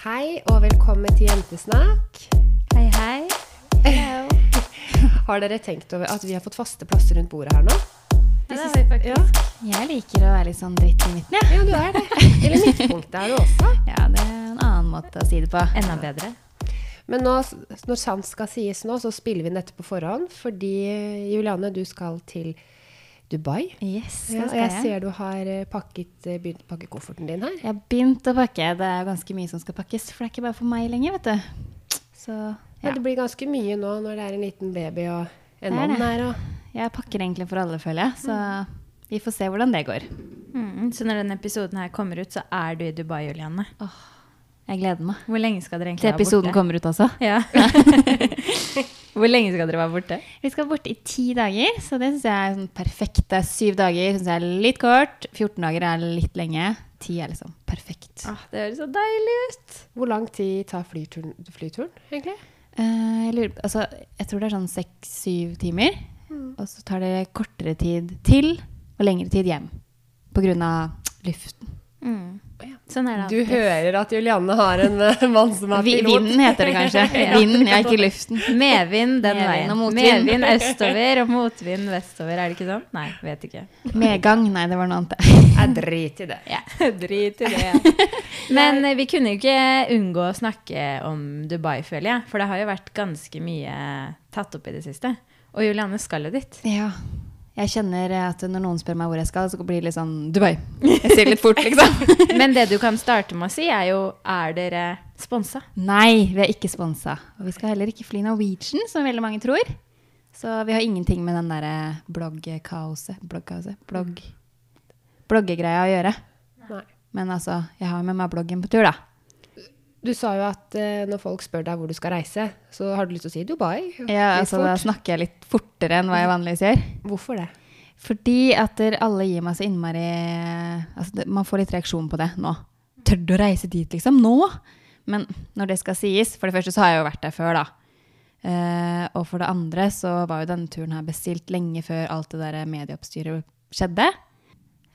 Hei og velkommen til Jentesnakk. Hei, hei. Har dere tenkt over at vi har fått faste plasser rundt bordet her nå? Ja, det har vi faktisk. Ja, Jeg liker å være litt sånn dritt i midten, jeg. ja du er det. Eller midtpunktet er du også. Ja. det er en annen måte å si det på. Enda bedre. Men nå, når sant skal sies nå, så spiller vi dette på forhånd. Fordi Juliane, du skal til Dubai. Yes, Ja, og jeg ser du har eh, pakket, eh, begynt å pakke kofferten din her. Jeg har begynt å pakke. Det er ganske mye som skal pakkes, for det er ikke bare for meg lenger, vet du. Så Ja. Men Det blir ganske mye nå når det er en liten baby og en mann her. Og Jeg pakker egentlig for alle, føler jeg. Så vi får se hvordan det går. Mm, så når denne episoden her kommer ut, så er du i Dubai, Juliane. Jeg gleder meg. Hvor lenge skal dere egentlig Til være episoden kommer ut altså? Ja. Hvor lenge skal dere være borte? Vi skal borte i ti dager, så det syns jeg er sånn perfekt. Det er syv dager synes jeg er litt kort. 14 dager er litt lenge. Ti er liksom perfekt. Ah, det høres så deilig ut. hvor lang tid tar flyturen, flyturen egentlig? Uh, jeg, lurer, altså, jeg tror det er sånn seks-syv timer. Og så tar det kortere tid til og lengre tid hjem. På grunn av luften. Mm. Sånn er det Du hører at Julianne har en eh, mann som er pilot. vinden heter det kanskje. Vinden, ja, ikke luften. Medvind den veien. og motvind. Medvind østover og motvind vestover. Er det ikke sånn? Nei, vet ikke. Medgang. Nei, det var noe annet. Jeg driter i det. Ja, Drit i det. Men eh, vi kunne jo ikke unngå å snakke om Dubai, føler jeg. For det har jo vært ganske mye tatt opp i det siste. Og Julianne skal jo dit. Ja. Jeg kjenner at når noen spør meg hvor jeg skal, så blir det litt sånn Dubai. Jeg sier litt fort, liksom. Men det du kan starte med å si, er jo Er dere sponsa? Nei, vi er ikke sponsa. Og vi skal heller ikke fly Norwegian, som veldig mange tror. Så vi har ingenting med den derre bloggkaoset Bloggkaoset? Blogg... Bloggegreia å gjøre. Nei. Men altså, jeg har med meg bloggen på tur, da. Du sa jo at eh, når folk spør deg hvor du skal reise, så har du lyst til å si Dubai. Ja, altså, da snakker jeg litt fortere enn hva jeg vanligvis gjør. Hvorfor det? Fordi at alle gir meg så innmari altså, Man får litt reaksjon på det nå. Tør du å reise dit, liksom? Nå? Men når det skal sies For det første så har jeg jo vært der før, da. Uh, og for det andre så var jo denne turen her bestilt lenge før alt det der medieoppstyret skjedde.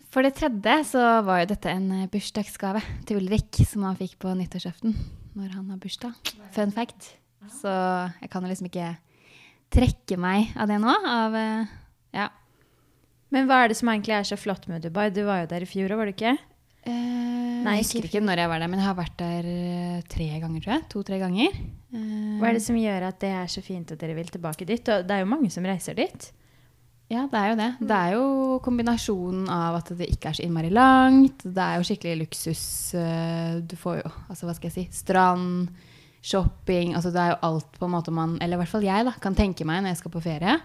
For det tredje så var jo dette en bursdagsgave til Ulrik, som han fikk på nyttårsaften når han har bursdag. Fun fact. Så jeg kan jo liksom ikke trekke meg av det nå. Av eh, Ja. Men hva er det som egentlig er så flott med Dubai? Du var jo der i fjor òg, var du ikke? Eh, Nei, jeg husker ikke når jeg var der, men jeg har vært der eh, tre ganger, tror jeg. To-tre ganger. Eh, Hva er det som gjør at det er så fint at dere vil tilbake dit? Og det er jo mange som reiser dit. Ja, det er jo det. Det er jo kombinasjonen av at det ikke er så innmari langt. Det er jo skikkelig luksus. Du får jo, altså hva skal jeg si, strand, shopping. Altså det er jo alt på en måte man, eller i hvert fall jeg, da, kan tenke meg når jeg skal på ferie.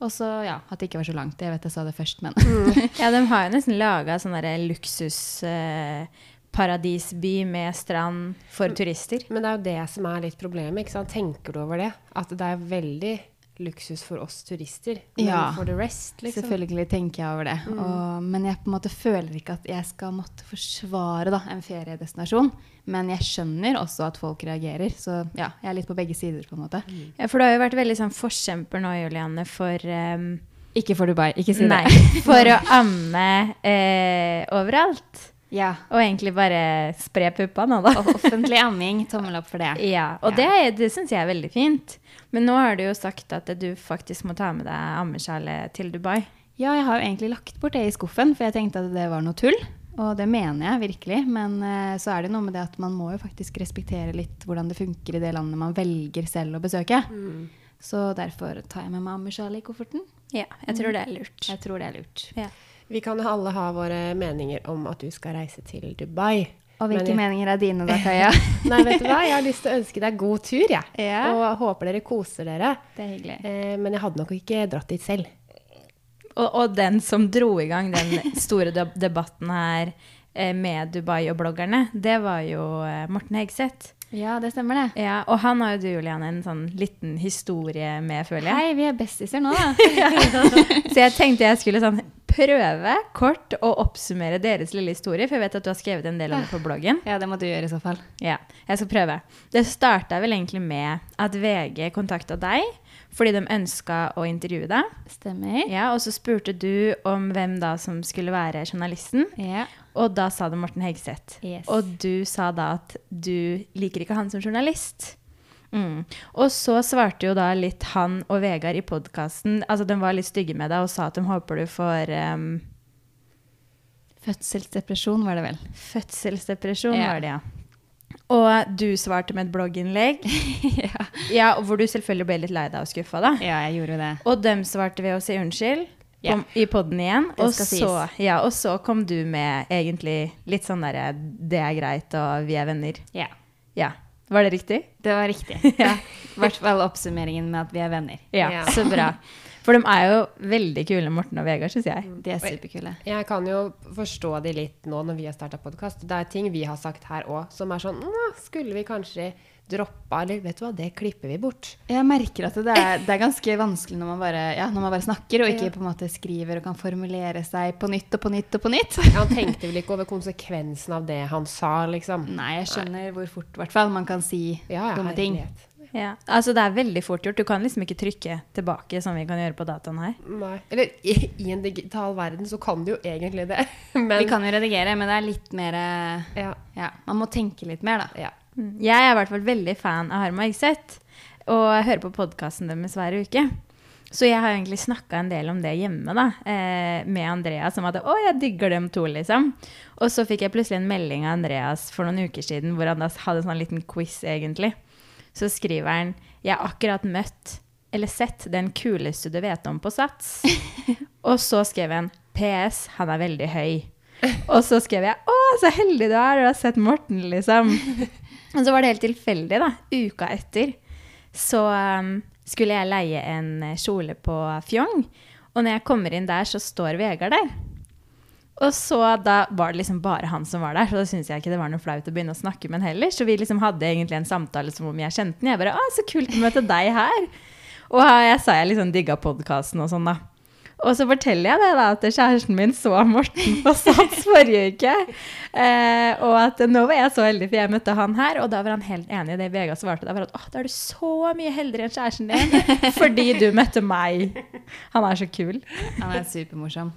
Og så, ja, at det ikke var så langt. Jeg vet jeg sa det først, men Ja, de har jo nesten laga sånn derre luksusparadisby med strand for turister. Men det er jo det som er litt problemet. ikke sant? Tenker du over det? At det er veldig luksus for oss turister. Men Ja. for the rest, liksom. Selvfølgelig tenker jeg over det. Og, men jeg på en måte føler ikke at jeg skal måtte forsvare da, en feriedestinasjon. Men jeg skjønner også at folk reagerer. Så ja, jeg er litt på begge sider, på en måte. Ja, for du har jo vært veldig sånn forkjemper nå, Juliane, for um, Ikke for Dubai, ikke si Nei, det. for å amme eh, overalt. Ja. Og egentlig bare spre puppa nå, da. Og offentlig amming, tommel opp for det. Ja, og det, er- det syns jeg er veldig fint. Men nå har du jo sagt at du faktisk må ta med deg ammekjale til Dubai. Ja, jeg har jo egentlig lagt bort det i skuffen, for jeg tenkte at det var noe tull. Og det mener jeg virkelig. Men uh, så er det noe med det at man må jo faktisk respektere litt hvordan det funker i det landet man velger selv å besøke. Så derfor tar jeg med meg ammesjal i kofferten. Ja, jeg tror det er lurt. Jeg tror det er lurt. Ja. Vi kan alle ha våre meninger om at du skal reise til Dubai. Og hvilke Men jeg- meninger er dine da, Kaja? Nei, vet du hva? Jeg har lyst til å ønske deg god tur, jeg. Ja. Og håper dere koser dere. Det er hyggelig. Eh, men jeg hadde nok ikke dratt dit selv. Og, og den som dro i gang den store debatten her eh, med Dubai og bloggerne, det var jo eh, Morten Hegseth. Ja, det stemmer det. Ja, og han har jo du, Juliane, en sånn liten historie med, føler jeg. Hei, vi er bestiser nå, da. Så jeg tenkte jeg skulle sånn prøve kort å oppsummere deres lille historie, for jeg vet at du har skrevet en del om det på bloggen. Ja, det må du gjøre i så fall. Ja, jeg skal prøve. Det starta vel egentlig med at VG kontakta deg fordi de ønska å intervjue deg. Stemmer. Ja, og så spurte du om hvem da som skulle være journalisten. Ja. Og da sa det Morten Hegseth. Yes. Og du sa da at du liker ikke han som journalist. Mm. Og så svarte jo da litt han og Vegard i podkasten Altså, de var litt stygge med deg og sa at de håper du får um, Fødselsdepresjon var det vel. fødselsdepresjon, Ja. var det, ja. Og du svarte med et blogginnlegg. ja. Ja, hvor du selvfølgelig ble litt lei deg og skuffa, da. ja, jeg gjorde det. Og dem svarte ved å si unnskyld Ja. Om, i poden igjen. Og så, ja, og så kom du med egentlig litt sånn derre Det er greit, og vi er venner. Ja. Ja. Var det riktig? Det var riktig. Ja. I hvert fall oppsummeringen med at vi er venner. Ja, Ja. så bra. For de er jo veldig kule, Morten og Vegard, syns jeg. De er superkule. Jeg kan jo forstå de litt nå når vi har starta podkast. Det er ting vi har sagt her òg som er sånn «Nå, Skulle vi kanskje droppa Eller vet du hva, det klipper vi bort. Jeg merker at det er, det er ganske vanskelig når man, bare, ja, når man bare snakker og ikke Ja. på en måte skriver og kan formulere seg på nytt og på nytt og på nytt. Han tenkte vel ikke over konsekvensen av det han sa, liksom. Nei, jeg skjønner hvor fort hvert fall, man kan si Ja, ja, dumme ting. Ja. Altså, det er veldig fort gjort. Du kan liksom ikke trykke tilbake som vi kan gjøre på dataen her. Nei. Eller i, i en digital verden så kan du jo egentlig det. Men Vi kan jo redigere, men det er litt mer eh, ja, Ja, man må tenke litt mer, da. Mm. Jeg er i hvert fall veldig fan av Harm og Hegseth, og jeg hører på podkasten deres hver uke. Så jeg har egentlig snakka en del om det hjemme da, eh, med Andreas, som hadde 'å, jeg digger dem to', liksom. Og så fikk jeg plutselig en melding av Andreas for noen uker siden hvor han da hadde en sånn liten quiz, egentlig. Så skriver han 'Jeg har akkurat møtt eller sett den kuleste du vet om på Sats'. og så skrev han 'PS, han er veldig høy'. Og så skrev jeg 'Å, så heldig du er, du har sett Morten', liksom. Og så var det helt tilfeldig, da. Uka etter så um, skulle jeg leie en eh, kjole på Fjong. Og når jeg kommer inn der, så står Vegard der. Og så da var det liksom bare han som var der, så da syntes jeg ikke det var noe flaut å begynne å snakke med han heller. Så vi liksom hadde egentlig en samtale som om jeg kjente han. Jeg bare 'Å, så kult å møte deg her'. Og jeg sa jeg liksom digga podkasten og sånn, da. Og så forteller jeg det da, at kjæresten min så Morten på Sats forrige uke. Eh, og at nå var jeg så heldig, for jeg møtte han her, og da var han helt enig i det Vega svarte. Da var at, åh, da er du så mye heldigere enn kjæresten din, fordi du møtte meg. Han er så kul. Han er supermorsom.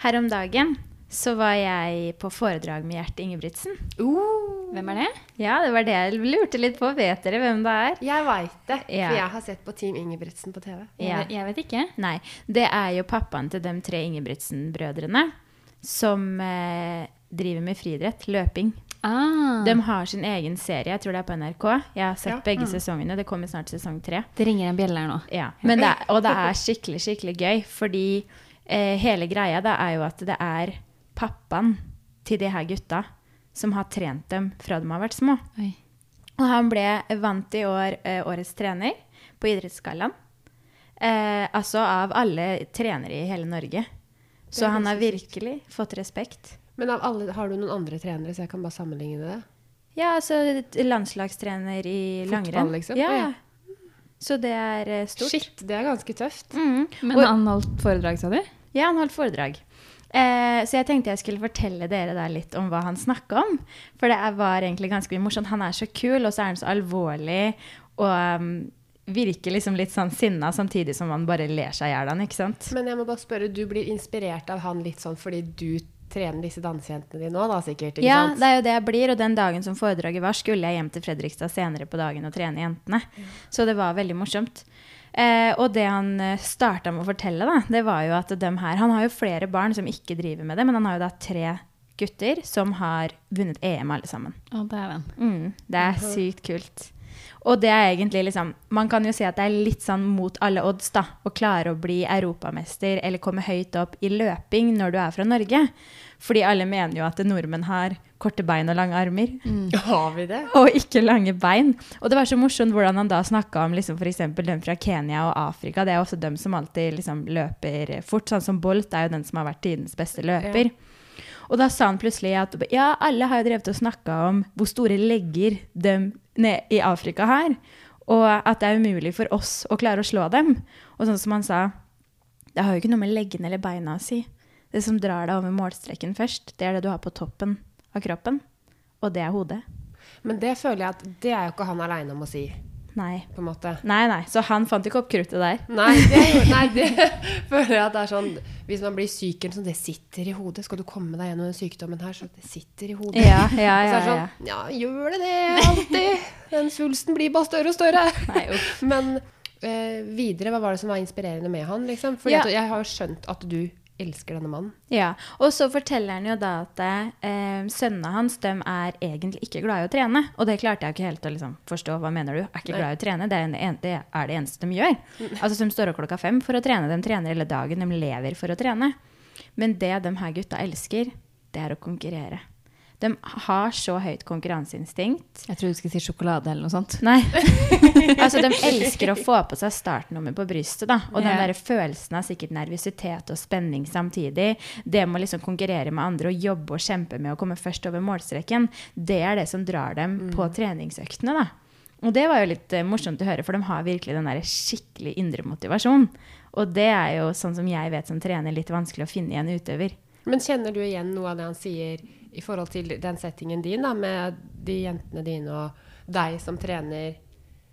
Her om dagen så var jeg på foredrag med Gjert Ingebrigtsen. Hvem er det? Ja, det var det jeg lurte litt på. Vet dere hvem det er? Jeg veit det, Ja. for jeg har sett på Team Ingebrigtsen på TV. Ja. Jeg, vet ikke. Nei, det er jo pappaen til de tre Ingebrigtsen-brødrene som eh, driver med friidrett, løping. Ah, De har sin egen serie, jeg tror det er på NRK. Jeg har sett Ja. begge sesongene. Det kommer snart sesong tre. det ringer en bjelle her nå. Ja. Men det er, og det er skikkelig, skikkelig gøy, fordi eh, hele greia da er jo at det er pappaen til de her gutta som har trent dem fra de har vært små. Oi. Og han ble vant i år eh, årets trener på Idrettsgallaen. Eh, altså av alle trenere i hele Norge. Så han har virkelig fått respekt. Men av alle, har du noen andre trenere, så jeg kan bare sammenligne det? Ja, altså landslagstrener i Fotball, langrenn. liksom? Ja, ja. ja. Så det er eh, stort. Shit, det er ganske tøft. Mm. Men Og- han holdt foredrag, sa du? Ja, han holdt foredrag. Eh, så jeg tenkte jeg skulle fortelle dere der litt om hva han snakka om. For det var egentlig ganske mye morsomt. Han er så kul, og så er han så alvorlig. Og um, virker liksom litt sånn sinna, samtidig som han bare ler seg i hjel av han, ikke sant? Men jeg må bare spørre, du blir inspirert av han litt sånn fordi du trener disse dansejentene dine nå, da sikkert? ikke Ja, sant? det er jo det jeg blir. Og den dagen som foredraget var, skulle jeg hjem til Fredrikstad senere på dagen og trene jentene. Så det var veldig morsomt. Eh, og det han eh, starta med å fortelle, da, det var jo at de her Han har jo flere barn som ikke driver med det, men han har jo da tre gutter som har vunnet EM alle sammen. Å, dæven. Mm, det er sykt kult. Og det er egentlig liksom Man kan jo si at det er litt sånn mot alle odds, da. Å klare å bli europamester eller komme høyt opp i løping når du er fra Norge. Fordi alle mener jo at nordmenn har korte bein og lange armer. Har vi det? Og ikke lange bein. Og det var så morsomt hvordan han da snakka om liksom f.eks. dem fra Kenya og Afrika. Det er også dem som alltid liksom løper fort. Sånn som Bolt er jo den som har vært tidens beste løper. Og da sa han plutselig at ja, alle har jo drevet og snakka om hvor store legger de ned i Afrika har, og at det er umulig for oss å klare å slå dem. Og sånn som han sa, det har jo ikke noe med leggene eller beina å si. Det som drar deg over målstreken først, det er det du har på toppen av kroppen, og det er hodet. Men det føler jeg at det er jo ikke han aleine om å si. Nei. på en måte. Nei, nei. Så han fant ikke opp kruttet der. Nei, det, nei, det føler jeg at det er sånn Hvis man blir syk sånn, det sitter i hodet. Skal du komme deg gjennom den sykdommen her, så det sitter i hodet. Ja, ja, ja, så er det sånn, ja, gjør det det alltid? Den svulsten blir bare større og større. Nei. Men eh, videre, hva var det som var inspirerende med han? Liksom? For Ja. jeg har jo skjønt at du elsker denne mannen. Ja, Og så forteller han jo da at eh, sønnene hans de er egentlig ikke glad i å trene. Og det klarte jeg ikke helt å liksom, forstå. Hva mener du? Er ikke glad i å trene? Det er, en, det er det eneste de gjør. Altså, De står opp klokka fem for å trene. De trener hele dagen. De lever for å trene. Men det de her gutta elsker, det er å konkurrere. De har så høyt konkurranseinstinkt. Jeg trodde du skulle si sjokolade eller noe sånt. Nei. altså, de elsker å få på seg startnummer på brystet, da. Og den der følelsen av sikkert nervøsitet og spenning samtidig, det med å liksom konkurrere med andre og jobbe og kjempe med å komme først over målstreken, det er det som drar dem på treningsøktene, da. Og det var jo litt uh, morsomt å høre, for de har virkelig den der skikkelig indre motivasjon. Og det er jo sånn som jeg vet som trener, litt vanskelig å finne i en utøver. Men kjenner du igjen noe av det han sier i forhold til den settingen din, da, med de jentene dine og deg som trener?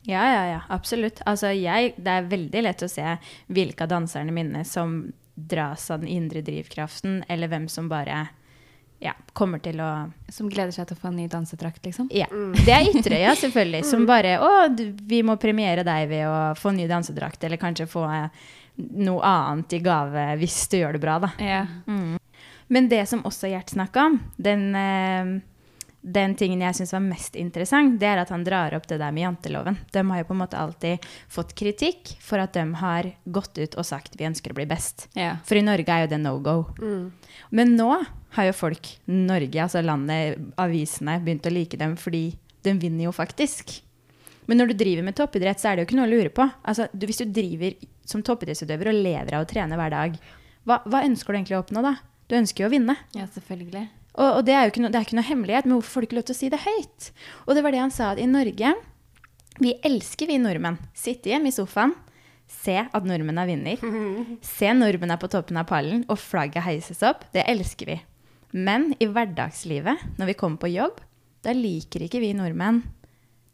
Ja, ja, ja, absolutt. Altså, jeg, det er veldig lett å se hvilke av danserne mine som dras av den indre drivkraften, eller hvem som bare ja, kommer til å Som gleder seg til å få en ny dansetrakt, liksom. Ja. Det er Ytterøya, selvfølgelig, som bare Å, du, vi må premiere deg ved å få ny dansedrakt, eller kanskje få eh, noe annet i gave hvis du gjør det bra, da. Ja. Men det som også Gjert snakka om, den, eh, den tingen jeg syns var mest interessant, det er at han drar opp det der med janteloven. De har jo på en måte alltid fått kritikk for at de har gått ut og sagt vi ønsker å bli best. ja. For i Norge er jo det no go. Men nå har jo folk, Norge, altså landet, avisene, begynt å like dem fordi de vinner jo faktisk. Men når du driver med toppidrett, så er det jo ikke noe å lure på. Altså, du, hvis du driver som toppidrettsutøver og lever av å trene hver dag, hva, hva ønsker du egentlig å oppnå da? Du ønsker jo å vinne. ja, selvfølgelig. Og, og det er jo ikke noe, det er ikke noe hemmelighet, men hvorfor får du ikke lov til å si det høyt? Og det var det han sa, at i Norge Vi elsker, vi nordmenn. Sitte hjemme i sofaen, se at nordmenn er vinner. Se nordmenn er på toppen av pallen, og flagget heises opp. Det elsker vi. Men i hverdagslivet, når vi kommer på jobb, da liker ikke vi nordmenn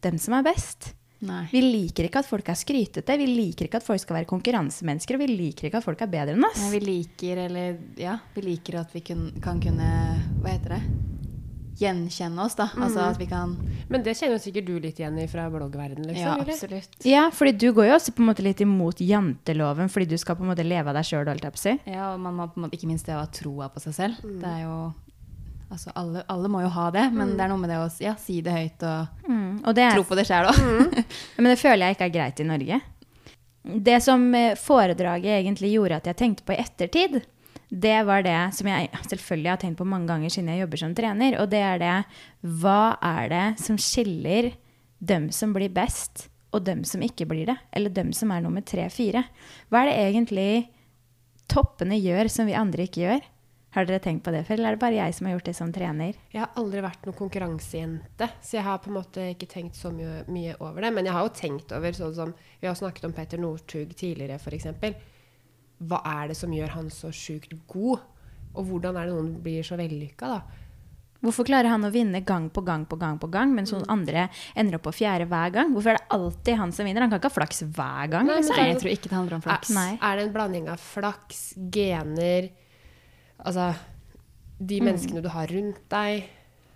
dem som er best. Nei. Vi liker ikke at folk er skrytete, vi liker ikke at folk skal være konkurransemennesker, og vi liker ikke at folk er bedre enn oss. Nei, vi liker, eller ja, vi liker at vi kun, kan kunne Hva heter det? Gjenkjenne oss, da. Altså at vi kan Men det kjenner sikkert du litt igjen i fra bloggverdenen, liksom? Ja, eller? absolutt. Ja, fordi du går jo også på en måte litt imot janteloven, fordi du skal på en måte leve av deg sjøl, holdt jeg på å si. Ja, og man må på en måte ikke minst det å ha troa på seg selv. Mm. Det er jo Altså, alle, alle må jo ha det, men det er noe med det å ja, si det høyt og Mm, og det er, tro på det sjøl òg. men det føler jeg ikke er greit i Norge. Det som eh, foredraget egentlig gjorde at jeg tenkte på i ettertid, det var det som jeg selvfølgelig har tenkt på mange ganger siden jeg jobber som trener, og det er det Hva er det som skiller dem som blir best, og dem som ikke blir det? Eller dem som er nummer tre-fire? Hva er det egentlig toppene gjør som vi andre ikke gjør? Har dere tenkt på det før, eller er det bare jeg som har gjort det som trener? Jeg har aldri vært noen konkurransejente, så jeg har på en måte ikke tenkt så mye, mye over det. Men jeg har jo tenkt over sånn som Vi har snakket om Petter Northug tidligere, f.eks. Hva er det som gjør han så sjukt god? Og hvordan er det noen blir så vellykka, da? Hvorfor klarer han å vinne gang på gang på gang, på gang, mens noen andre ender opp på fjerde hver gang? Hvorfor er det alltid han som vinner? Han kan ikke ha flaks hver gang. Nei, men liksom. Nei, jeg tror ikke det handler om flaks. Er, er det en blanding av flaks, gener Altså de menneskene du har rundt deg?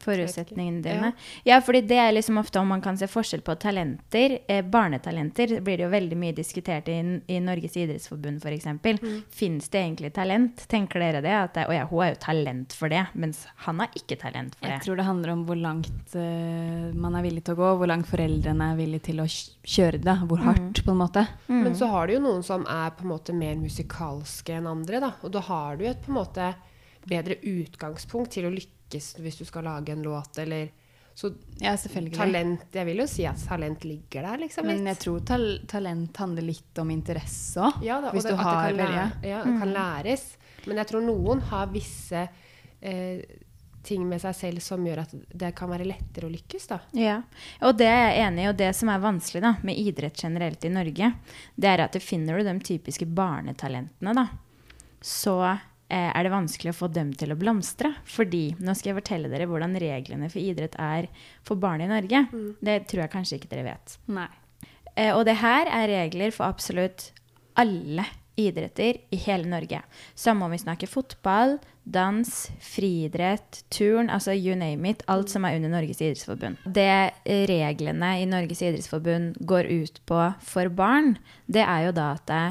Forutsetningene dine. Ja, fordi det er liksom ofte om man kan se forskjell på talenter. Eh, barnetalenter blir det jo veldig mye diskutert i, i Norges idrettsforbund f.eks. Mm. Fins det egentlig talent? Tenker dere det? At det, ja, hun er jo talent for det, mens han har ikke talent for det. Jeg tror det handler om hvor langt uh, man er villig til å gå, hvor langt foreldrene er villige til å kjøre det, hvor hardt, på en måte. Men så har du jo noen som er på en måte mer musikalske enn andre, da. Og da har du jo et på en måte bedre utgangspunkt til å lykkes hvis du skal lage en låt, eller Så Ja, talent Jeg vil jo si at talent ligger der, liksom. Men jeg tror tal talent handler litt om interesse òg. Ja, da, Hvis det, du har det lære, ja, det kan læres. Men jeg tror noen har visse eh, ting med seg selv som gjør at det kan være lettere å lykkes, da. Ja, og det er jeg enig i. Og det som er vanskelig da, med idrett generelt i Norge, det er at du finner du de typiske barnetalentene, da, så er det vanskelig å få dem til å blomstre. Fordi, nå skal jeg fortelle dere hvordan reglene for idrett er for barn i Norge. Det tror jeg kanskje ikke dere vet. Nei. Eh, og det her er regler for absolutt alle idretter i hele Norge. Samme om vi snakker fotball, dans, friidrett, turn, altså you name it. Alt som er under Norges idrettsforbund. Det reglene i Norges idrettsforbund går ut på for barn, det er jo da at det,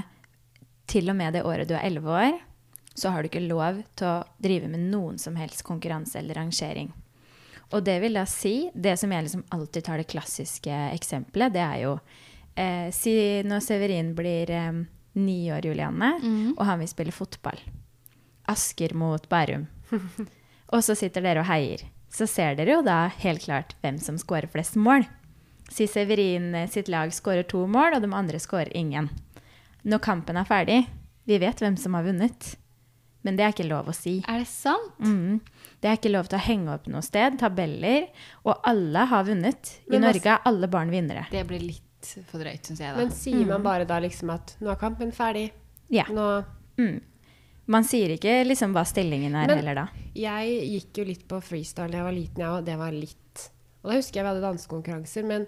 til og med det året du er 11 år, så har du ikke lov til å drive med noen som helst konkurranse eller rangering. Og det vil da si Det som jeg liksom alltid tar det klassiske eksempelet, det er jo eh, Si når Severin blir eh, ni år, Julianne, og han vil spille fotball. Asker mot Bærum. og så sitter dere og heier. Så ser dere jo da helt klart hvem som scorer flest mål. Si Severin eh, sitt lag scorer to mål, og de andre scorer ingen. Når kampen er ferdig, vi vet hvem som har vunnet. Men det er ikke lov å si. Er det sant? Mm. Det er ikke lov til å henge opp noe sted, tabeller. Og alle har vunnet. I Men Norge er alle barn vinnere. Det blir litt for drøyt, syns jeg. da. Men sier man bare da liksom at nå er kampen ferdig? Ja. Nå Mm. Man sier ikke liksom hva stillingen er Men- heller da. Jeg gikk jo litt på freestyle da jeg var liten, jeg, og det var litt Og da husker jeg vi hadde dansekonkurranser, men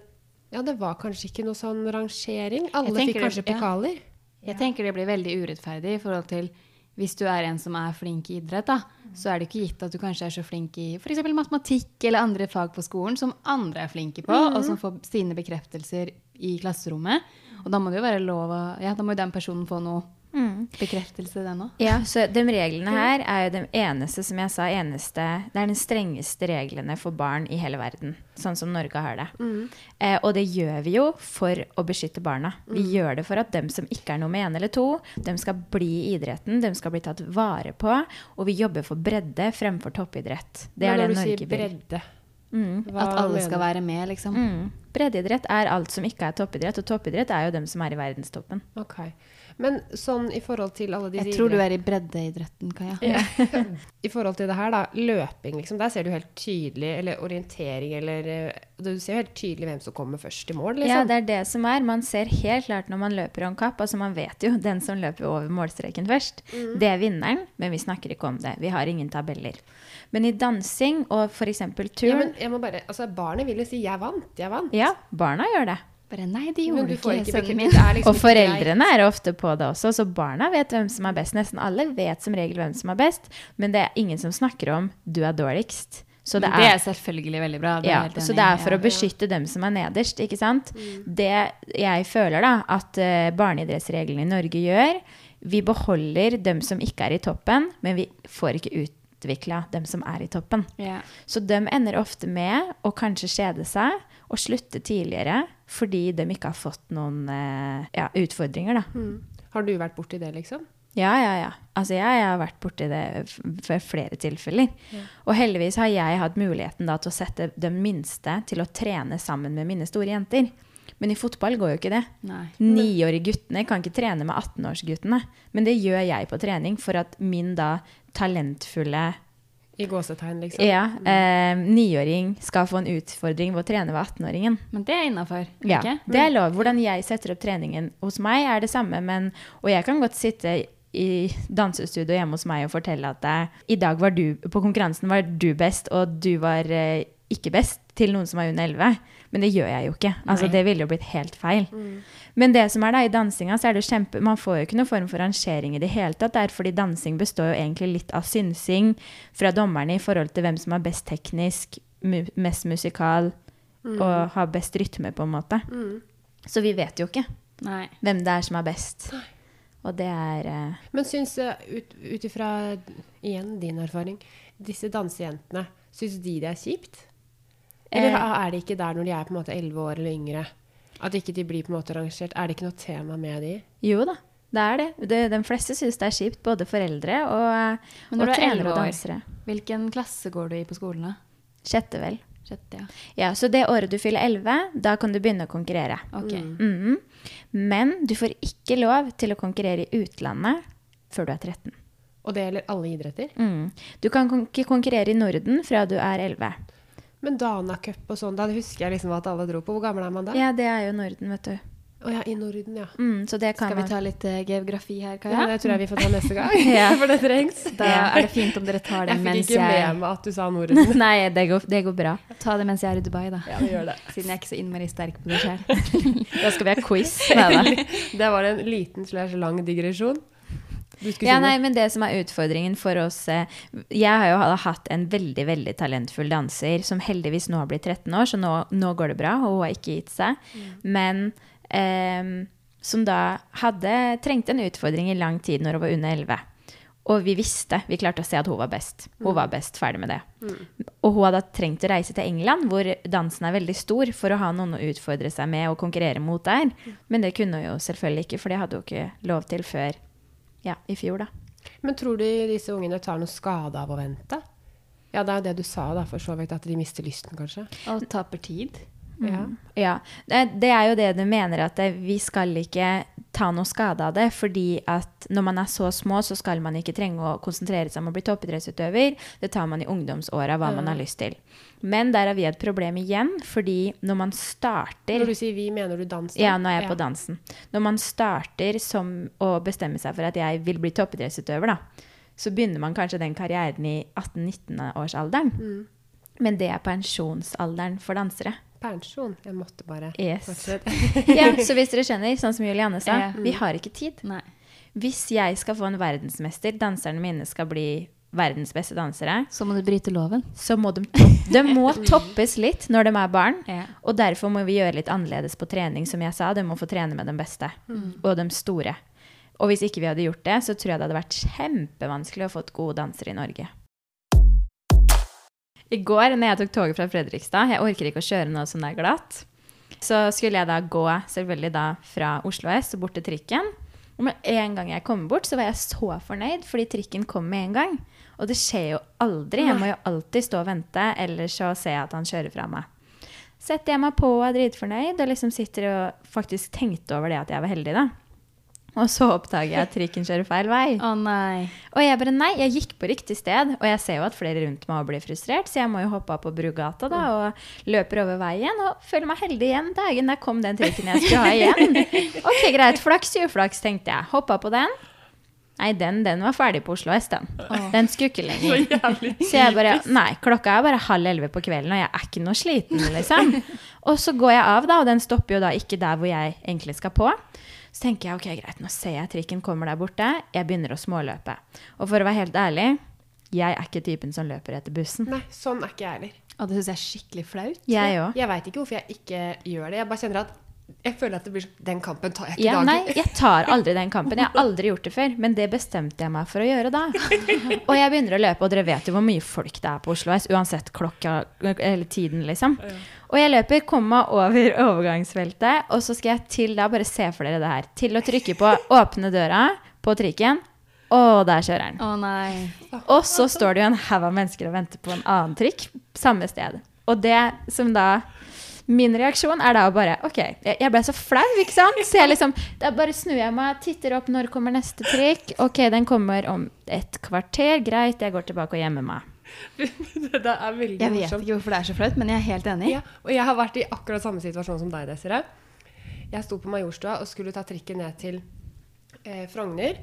ja, det var kanskje ikke noe sånn rangering. Alle fikk kanskje det- ja. pokaler. Jeg tenker det blir veldig urettferdig i forhold til hvis du er en som er flink i idrett, da, så er det ikke gitt at du kanskje er så flink i f.eks. matematikk eller andre fag på skolen som andre er flinke på, og som får sine bekreftelser i klasserommet. Og da må det jo være lov å Ja, da må jo den personen få noe bekreftelse, den òg. Ja, så de reglene her er jo de eneste, som jeg sa, eneste Det er den strengeste reglene for barn i hele verden. Sånn som Norge har det. Eh, og det gjør vi jo for å beskytte barna. Vi gjør det for at dem som ikke er nummer én eller to, dem skal bli i idretten, dem skal bli tatt vare på. Og vi jobber for bredde fremfor toppidrett. Det er det når du Norge sier bredde, Mm. hva At alle mener skal være med, liksom. Mm. Breddeidrett er alt som ikke er toppidrett, og toppidrett er jo dem som er i verdenstoppen. Ok. Men sånn i forhold til alle disse Jeg tror du er i breddeidretten, Kaja. I forhold til det her, da. Løping, liksom. Der ser du helt tydelig Eller orientering, eller eh, Du ser jo helt tydelig hvem som kommer først i mål, liksom. Ja, det er det som er. Man ser helt klart når man løper om kapp. Altså man vet jo den som løper over målstreken først. Mm. Det er vinneren, men vi snakker ikke om det. Vi har ingen tabeller. Men i dansing og f.eks. ja, turn men jeg må bare Altså, barnet vil jo si 'jeg vant', 'jeg vant'. Ja, barna gjør det. Bare nei, de gjorde ikke ikke sønnen min. liksom Og foreldrene er ofte på det også, så barna vet hvem som er best. Nesten alle vet som regel hvem som er best, men det er ingen som snakker om 'du er dårligst'. Så det er, det er selvfølgelig veldig bra. det Ja, jeg så det er for ja. å beskytte dem som er nederst, ikke sant? Mm. Det jeg føler da, at uh, barneidrettsreglene i Norge gjør, vi beholder dem som ikke er i toppen, men vi får ikke utvikla dem som er i toppen. Yeah. Så de ender ofte med å kanskje kjede seg og slutte tidligere fordi de ikke har fått noen eh, ja, utfordringer, da. Mm. Har du vært borti det, liksom? Ja, ja, ja. Altså, jeg, jeg har vært borti det ved flere tilfeller. Og heldigvis har jeg hatt muligheten da til å sette den minste til å trene sammen med mine store jenter. Men i fotball går jo ikke det. Niårige guttene kan ikke trene med 18-årsguttene. Men det gjør jeg på trening for at min da talentfulle I gåsetegn, liksom? ja, eh, niåring skal få en utfordring ved å trene ved 18-åringen. Men det er innafor, Ja, det er lov. Hvordan jeg setter opp treningen hos meg, er det samme. Men, og jeg kan godt sitte i dansestudio hjemme hos meg og fortelle at eh, i dag var du, på konkurransen var du best, og du var eh, ikke best til noen som er under 11. Men det gjør jeg jo ikke. Altså, Nei. det ville jo blitt helt feil. Men det som er da, i dansinga, så er det kjempe Man får jo ikke noen form for rangering i det hele tatt. Det er fordi dansing består jo egentlig litt av synsing fra dommerne i forhold til hvem som er best teknisk, mu mest musikal og har best rytme, på en måte. Mm. Så vi vet jo ikke Nei. hvem det er som er best. Og det er uh... Men syns jeg, ut ut ifra igjen din erfaring, disse dansejentene, syns de det er kjipt? Eller Eh. er de ikke der når de er på en måte 11 år eller yngre? At ikke de blir på en måte rangert? Er det ikke noe tema med de? Jo da, det er det. det de fleste syns det er kjipt, både foreldre og, Men og du er trenere 11 og år, dansere. hvilken klasse går du i på skolen, da? Sjette, vel. Sjette, ja. Ja, Så det året du fyller 11, da kan du begynne å konkurrere. Ok. -hmm. Men du får ikke lov til å konkurrere i utlandet før du er 13. Og det gjelder alle idretter? Mm. Du kan ikke konkurrere i Norden fra du er 11. Men Dana Cup og sånn, da husker jeg liksom at alle dro på. Hvor gammel er man da? Ja, det er jo Norden, vet du. Oh, ja, i Norden, ja. Mm, så det kan Skal vi ta litt uh, geografi her, ja. Det tror jeg vi får ta neste gang. Ja. For det trengs. Da er det fint om dere tar det Jeg Jeg fikk mens ikke med meg at du sa Norden. Nei, det går, det går bra. Ta det mens jeg er i Dubai, da. Ja, vi gjør det. Siden jeg er ikke så innmari sterk på det sjøl. Da skal vi ha quiz. Neida. Det var en liten slash lang digresjon. Ja, nei, men det som er utfordringen for oss eh, Jeg har jo hatt en veldig veldig talentfull danser som heldigvis nå har blitt 13 år, så nå, nå går det bra, og hun har ikke gitt seg. Men eh, som da hadde trengt en utfordring i lang tid når hun var under 11. Og vi visste, vi klarte å se at hun var best. Hun var best, ferdig med det. Og hun hadde trengt å reise til England, hvor dansen er veldig stor, for å ha noen å utfordre seg med og konkurrere mot der. Men det kunne hun jo selvfølgelig ikke, for det hadde hun ikke lov til før ja, i fjor, da. Men tror du disse ungene tar noe skade av å vente? Ja, det er jo det du sa, da, for så vidt, at de mister lysten, kanskje. Og taper tid. Ja. Ja, det, det er jo det du mener, at vi skal ikke ta noe skade av det. Fordi at når man er så små, så skal man ikke trenge å konsentrere seg om å bli toppidrettsutøver. Det tar man i ungdomsåra, hva man har lyst til. Men der har vi et problem igjen, fordi når man starter Når du sier vi, mener du dansen? da? ja, nå er jeg på dansen. Når man starter som å bestemme seg for at jeg vil bli toppidrettsutøver, da, så begynner man kanskje den karrieren i 18-19-årsalderen. Men det er pensjonsalderen for dansere. Pensjon. Jeg måtte bare Yes. fortsette. Ja, så hvis dere skjønner, sånn som Julianne sa, Ja. vi har ikke tid. Nei. Hvis jeg skal få en verdensmester, danserne mine skal bli verdens beste dansere, Så må du bryte loven. så må de, de må toppes litt når de er barn. Ja. Og derfor må vi gjøre litt annerledes på trening, som jeg sa. De må få trene med de beste og de store. Og hvis ikke vi hadde gjort det, så tror jeg det hadde vært kjempevanskelig å få gode dansere i Norge. I går når jeg tok toget fra Fredrikstad, jeg orker ikke å kjøre noe som er glatt, så skulle jeg da gå selvfølgelig da fra Oslo S og bort til trikken. Og med en gang jeg kom bort, så var jeg så fornøyd, fordi trikken kom med en gang. Og det skjer jo aldri. Jeg må jo alltid stå og vente, ellers så ser jeg at han kjører fra meg. Setter jeg meg på og er dritfornøyd, og liksom sitter og faktisk tenkte over det at jeg var heldig, da. Og så oppdager jeg at trikken kjører feil vei. Å nei. Og jeg bare nei, jeg gikk på riktig sted. Og jeg ser jo at flere rundt meg blir frustrert, så jeg må jo hoppe av på Brugata da, og løper over veien. Og føler meg heldig igjen. Dagen der kom den trikken jeg skulle ha igjen. Ok, greit. Flaks i uflaks, tenkte jeg. Hoppa på den. Nei, den, den var ferdig på Oslo S, den. Den skulle ikke lenger. Så jeg bare Nei, klokka er bare halv elleve på kvelden, og jeg er ikke noe sliten, liksom. Og så går jeg av, da, og den stopper jo da ikke der hvor jeg egentlig skal på. Så tenker jeg ok, greit, nå ser jeg trikken kommer der borte. Jeg begynner å småløpe. Og for å være helt ærlig, jeg er ikke typen som løper etter bussen. Nei, sånn er ikke jeg heller. Og det syns jeg er skikkelig flaut. Jeg òg. Jeg veit ikke hvorfor jeg ikke gjør det. Jeg bare kjenner at jeg føler at det blir sånn Den kampen tar jeg ikke i Ja, dag. nei, jeg tar aldri den kampen. Jeg har aldri gjort det før, men det bestemte jeg meg for å gjøre da. Og jeg begynner å løpe, og dere vet jo hvor mye folk det er på Oslo S, uansett klokka eller tiden, liksom. Og jeg løper, kommer meg over overgangsfeltet, og så skal jeg til da, bare se for dere det her, til å trykke på åpne døra på trikken, og der kjører den. Å nei. Og så står det jo en haug av mennesker og venter på en annen trikk samme sted. Og det som da Min reaksjon er da å bare OK, jeg ble så flau, ikke sant? Så jeg liksom Da bare snur jeg meg, titter opp når kommer neste trikk. OK, den kommer om et kvarter. Greit, jeg går tilbake og gjemmer meg. det er veldig morsomt. Jeg vet morsomt. ikke hvorfor det er så flaut, men jeg er helt enig. Ja, og jeg har vært i akkurat samme situasjon som deg, Desiree. Jeg sto på Majorstua og skulle ta trikken ned til eh, Frogner.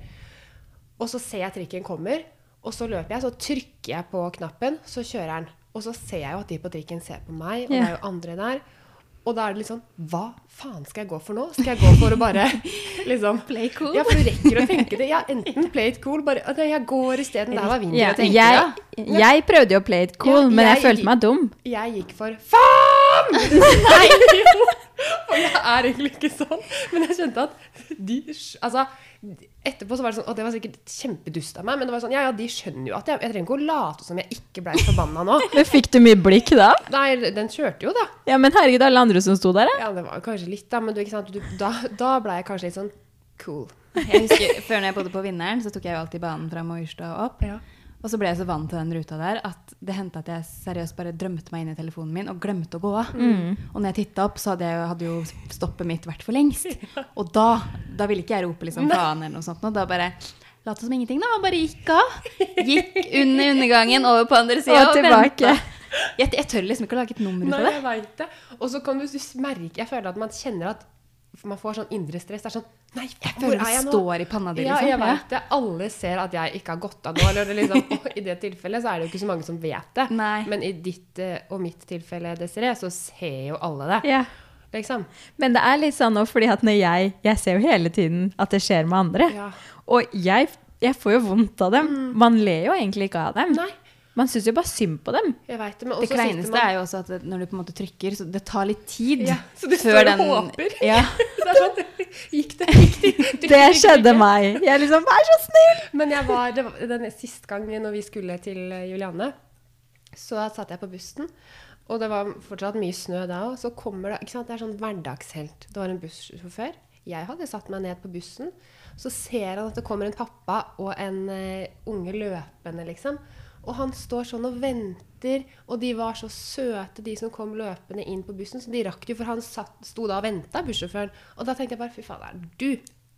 Og så ser jeg trikken kommer, og så løper jeg, så trykker jeg på knappen, så kjører den. Og så ser jeg jo at de på trikken ser på meg, og det er jo andre der. Og da er det litt sånn Hva faen skal jeg gå for nå? Skal jeg gå for å bare liksom Play cool. Ja, for du rekker å tenke det. Ja, enten play it cool, bare Nei, jeg går isteden. Der var vinduet, Ja, tenker jeg, jeg prøvde jo å play it cool, Ja, men jeg jeg- følte meg dum. Jeg gikk for faen! Nei, jo! Og jeg er egentlig ikke sånn. Men jeg skjønte at de Altså, etterpå så var det sånn Og det var sikkert kjempedust av meg, men det var sånn Ja, ja, de skjønner jo at jeg Jeg trenger ikke å late som jeg ikke blei forbanna nå. Men fikk du mye blikk da? Nei, den kjørte jo, da. Ja, men herregud, alle andre som sto der, Ja, det var kanskje litt, da, men du, ikke sant? Du, da, da blei jeg kanskje litt sånn cool. Jeg husker, Før når jeg bodde på Vinneren, så tok jeg jo alltid banen fra Majorstua og opp. Ja. Og så ble jeg så vant til den ruta der at det hendte at jeg seriøst bare drømte meg inn i telefonen min og glemte å gå av. Og når jeg titta opp, så hadde, jeg, hadde jo stoppet mitt vært for lengst. Og da, da ville ikke jeg rope liksom faen eller noe sånt. Og da bare lot som ingenting, da. Og bare gikk av. Gikk under undergangen, over på andre sida Og tilbake. Jeg, jeg tør liksom ikke å lage et nummer ut Nei, av det. jeg vet det. Og så kan du merke Jeg føler at man kjenner at man får sånn indre stress. Det er sånn Nei, Jeg hvor er jeg nå? står i panna di, Ja, liksom. jeg vet det. Alle ser at jeg ikke har gått av nå. Eller er liksom, og I det tilfellet så er det jo ikke så mange som vet det. Nei. Men i ditt eh, og mitt tilfelle, Desiree, så ser jo alle det. Ja. Liksom. Men det er litt sånn nå, fordi at når jeg Jeg ser jo hele tiden at det skjer med andre. Ja. Og jeg, jeg får jo vondt av dem. Man ler jo egentlig ikke av dem. Nei, Man syns jo bare synd på dem. jeg vet det. Men Det også kleineste man- er jo også at når du på en måte trykker, så det tar litt tid Ja, så du står og håper. Ja. Det er sånn Gikk det? Gikk det? Skjedde meg. Jeg liksom Vær så snill! Men jeg var, det var den siste gangen når vi skulle til Julianne, Juliane, så satt jeg på bussen. Og det var fortsatt mye snø da òg. Så kommer det ikke sant? Det er sånn hverdagshelt. Det var en bussjåfør. Jeg hadde satt meg ned på bussen. Så ser han at det kommer en pappa og en uh, unge løpende, liksom. Og han står sånn og venter, og de var så søte, de som kom løpende inn på bussen. Så de rakk jo, for han satt, sto da og venta, bussjåføren. Og da tenkte jeg bare fy fader, du!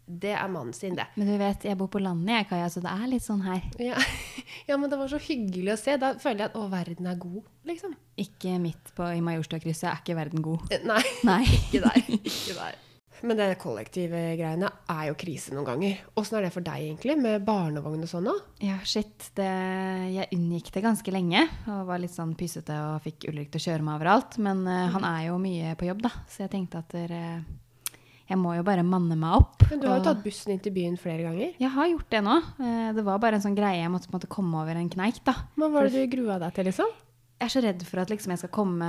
Det er mannen sin, det. Men du vet, jeg bor på landet, jeg, Kaja, så det er litt sånn her. Ja. ja, men det var så hyggelig å se. Da føler jeg at å, verden er god, liksom. Ikke midt på i Majorstadkrysset er ikke verden god. Eh, Nei, Nei. ikke der. Ikke der. Men det kollektive greiene er jo krise noen ganger. Åssen er det for deg egentlig, med barnevogn og sånn? Ja, shit. Det, jeg unngikk det ganske lenge og var litt sånn pysete og fikk Ulrik til å kjøre meg overalt. Men eh, han er jo mye på jobb, da, så jeg tenkte at dere, jeg må jo bare manne meg opp. Men du har jo tatt bussen inn til byen flere ganger. Jeg har gjort det nå. Eh, Det var bare en sånn greie jeg måtte, på en måte komme over en kneik, da. Hva var det du grua deg til, liksom? Jeg er så redd for at liksom jeg skal komme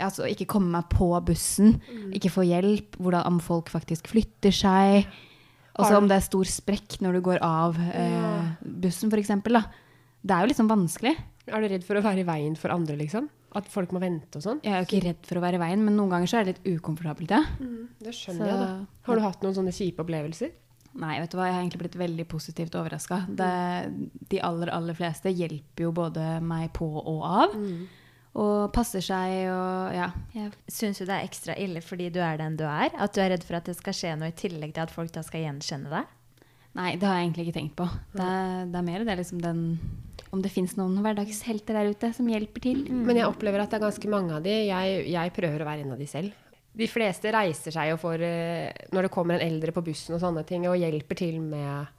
Altså ikke komme meg på bussen, ikke få hjelp, hvordan, om folk faktisk flytter seg. Og så om det er stor sprekk når du går av eh, bussen, f.eks. Det er jo liksom vanskelig. Er du redd for å være i veien for andre, liksom? At folk må vente og sånn? Jeg er jo ikke redd for å være i veien, men noen ganger så er det litt ukomfortabelt, ja. Det skjønner Så- jeg, da. Har du hatt noen sånne kjipe opplevelser? Nei, vet du hva, jeg har egentlig blitt veldig positivt overraska. De aller, aller fleste hjelper jo både meg på og av. Og passer seg og ja. Jeg, Syns du det er ekstra ille fordi du er den du er? At du er redd for at det skal skje noe i tillegg til at folk da skal gjenkjenne deg? nei, det har jeg egentlig ikke tenkt på. Det er, det er mer det liksom den Om det fins noen hverdagshelter der ute som hjelper til. Men jeg opplever at det er ganske mange av de. Jeg, jeg prøver å være en av de selv. De fleste reiser seg jo for eh, når det kommer en eldre på bussen og sånne ting, og hjelper til med,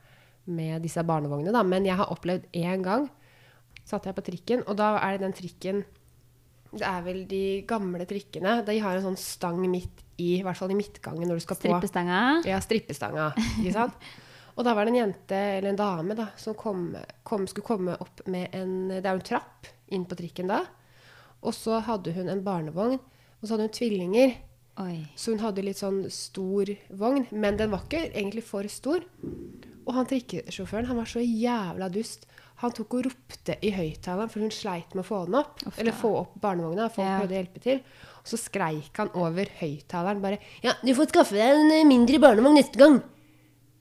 med disse barnevognene. Da. Men jeg har opplevd én gang satt jeg på trikken, og da er det den trikken Det er vel de gamle trikkene. De har en sånn stang midt i, i hvert fall i midtgangen når du skal på. Strippestanga. Ja, strippestanga. Ikke sant? Og da var det en jente, eller en dame, da, som kom, kom, skulle komme opp med en Det er jo en trapp inn på trikken da. Og så hadde hun en barnevogn, og så hadde hun tvillinger. Oi. Så hun hadde litt sånn stor vogn, men den var ikke egentlig for stor. Og han trikkesjåføren han var så jævla dust. Han tok og ropte i høyttaleren, for hun sleit med å få den opp. Ofte. eller få opp barnevogna. Folk Ja. prøvde å hjelpe til. Og så skreik han over høyttaleren bare Ja, du får skaffe deg en eh, mindre barnevogn neste gang.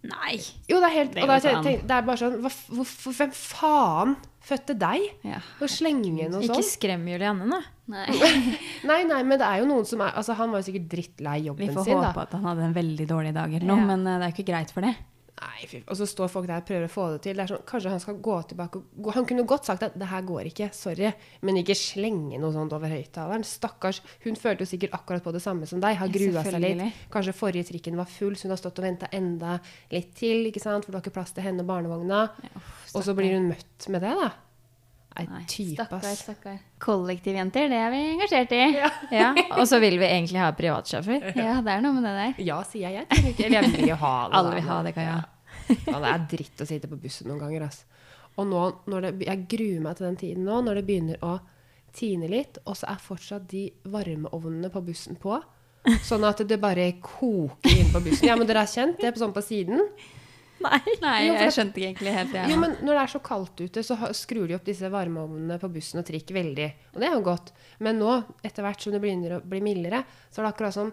Nei! Jo, det er helt Det og da går tenk- Det er bare sånn hva, hvor, Hvem faen fødte deg? Ja. Og slenge sånn. Ikke skrem Julianne nå. Nei. Nei, nei, men det er jo noen som er Altså, han var jo sikkert drittlei jobben sin. Vi får sin, håpe da. at han hadde en veldig dårlig dag eller noe, Ja. men eh, det er jo ikke greit for det. Nei, Og så står folk der og prøver å få det til. Det er sånn, kanskje han skal gå tilbake gå. Han kunne godt sagt at 'det her går ikke', sorry, men ikke slenge noe sånt over høyttaleren. Stakkars. Hun følte jo sikkert akkurat på det samme som deg. Har grua seg litt. Kanskje forrige trikken var full, så hun har stått og venta enda litt til, for du har ikke plass til henne og barnevogna. og så blir hun møtt med det, da. Ei type, ass. stakkar. Kollektivjenter, det er vi engasjert i. Ja. Ja, Og så vil vi egentlig ha privatsjåfør. Ja, det er noe med det der. Ja, sier jeg. jeg ikke, eller jeg vil jo ha det. Alle vil ha det, Kaja. Ja, det er dritt å sitte på bussen noen ganger. ass. Og nå, når det, jeg gruer meg til den tiden nå, når det begynner å tine litt, og så er fortsatt de varmeovnene på bussen på. Sånn at det bare koker inn på bussen. Ja, men dere har kjent det er sånn på siden? Nei. Nei, Jo, jeg skjønte ikke egentlig helt det. Jo, men når det er så kaldt ute, så skrur de opp disse varmeovnene på bussen og trikk veldig. Og det er jo godt. Men nå, etter hvert som det begynner å bli mildere, så er det akkurat som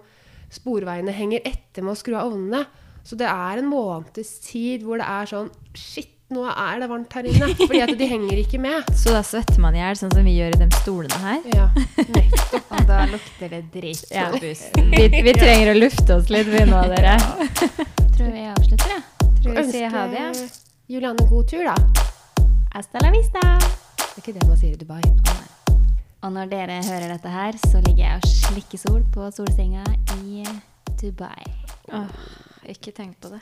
sporveiene henger etter med å skru av ovnene. Så det er en måneds tid hvor det er sånn Shit, nå er det varmt her inne. Fordi at de henger ikke med. Så da svetter man i hjel, sånn som vi gjør i de stolene her. Ja, nettopp. Og da lukter det dritt Ja. på bussen. Vi, vi trenger å lufte oss litt, vi nå, dere. Tror vi avslutter, ja. Tror vi sier ha det. Juliane god tur, da. Hasta la vista! Det er ikke det man sier i Dubai. Og når dere hører dette her, så ligger jeg og slikker sol på solsenga i Dubai. Åh, ikke tenk på det.